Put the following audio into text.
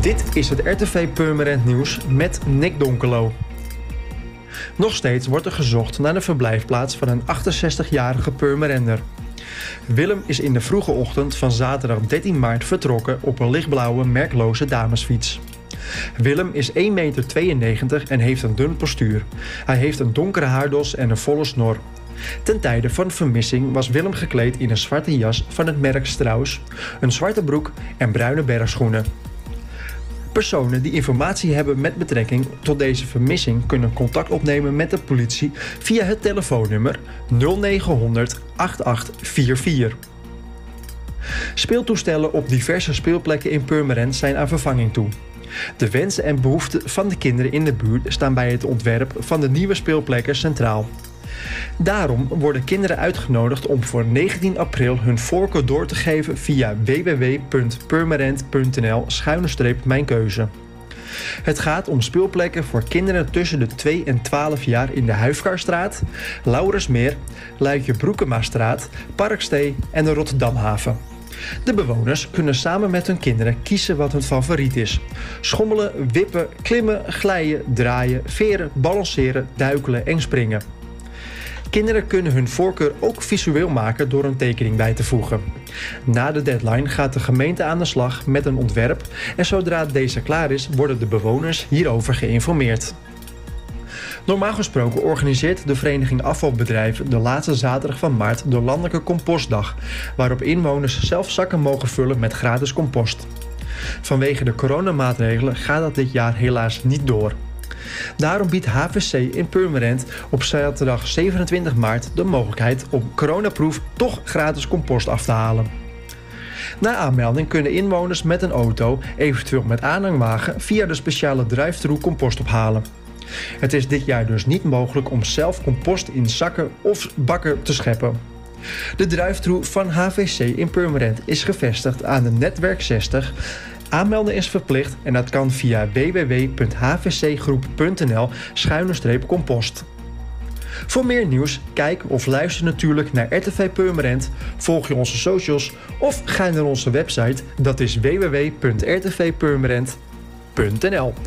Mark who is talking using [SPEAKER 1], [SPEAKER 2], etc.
[SPEAKER 1] Dit is het RTV Purmerend Nieuws met Nick Donkelo. Nog steeds wordt er gezocht naar de verblijfplaats van een 68-jarige Purmerender. Willem is in de vroege ochtend van zaterdag 13 maart vertrokken op een lichtblauwe merkloze damesfiets. Willem is 1,92 meter en heeft een dun postuur. Hij heeft een donkere haardos en een volle snor. Ten tijde van vermissing was Willem gekleed in een zwarte jas van het merk Strauss, een zwarte broek en bruine bergschoenen. Personen die informatie hebben met betrekking tot deze vermissing kunnen contact opnemen met de politie via het telefoonnummer 0900 8844. Speeltoestellen op diverse speelplekken in Purmerend zijn aan vervanging toe. De wensen en behoeften van de kinderen in de buurt staan bij het ontwerp van de nieuwe speelplekken centraal. Daarom worden kinderen uitgenodigd om voor 19 april hun voorkeur door te geven via www.permanent.nl mijn keuze. Het gaat om speelplekken voor kinderen tussen de 2 en 12 jaar in de Huifkarstraat, Laurensmeer, Luikje Broekemaastraat, Parkstee en de Rotterdamhaven. De bewoners kunnen samen met hun kinderen kiezen wat hun favoriet is. Schommelen, wippen, klimmen, glijden, draaien, veren, balanceren, duikelen en springen. Kinderen kunnen hun voorkeur ook visueel maken door een tekening bij te voegen. Na de deadline gaat de gemeente aan de slag met een ontwerp en zodra deze klaar is, worden de bewoners hierover geïnformeerd. Normaal gesproken organiseert de Vereniging Afvalbedrijven de laatste zaterdag van maart de Landelijke Compostdag, waarop inwoners zelf zakken mogen vullen met gratis compost. Vanwege de coronamaatregelen gaat dat dit jaar helaas niet door. Daarom biedt HVC in Purmerend op zaterdag 27 maart de mogelijkheid om coronaproef toch gratis compost af te halen. Na aanmelding kunnen inwoners met een auto, eventueel met aanhangwagen, via de speciale drive-thru compost ophalen. Het is dit jaar dus niet mogelijk om zelf compost in zakken of bakken te scheppen. De drive-thru van HVC in Purmerend is gevestigd aan de Netwerk 60 Aanmelden is verplicht en dat kan via www.hvcgroep.nl compost. Voor meer nieuws, kijk of luister natuurlijk naar RTV Purmerend, volg je onze socials of ga naar onze website, dat is www.rtvpurmerend.nl.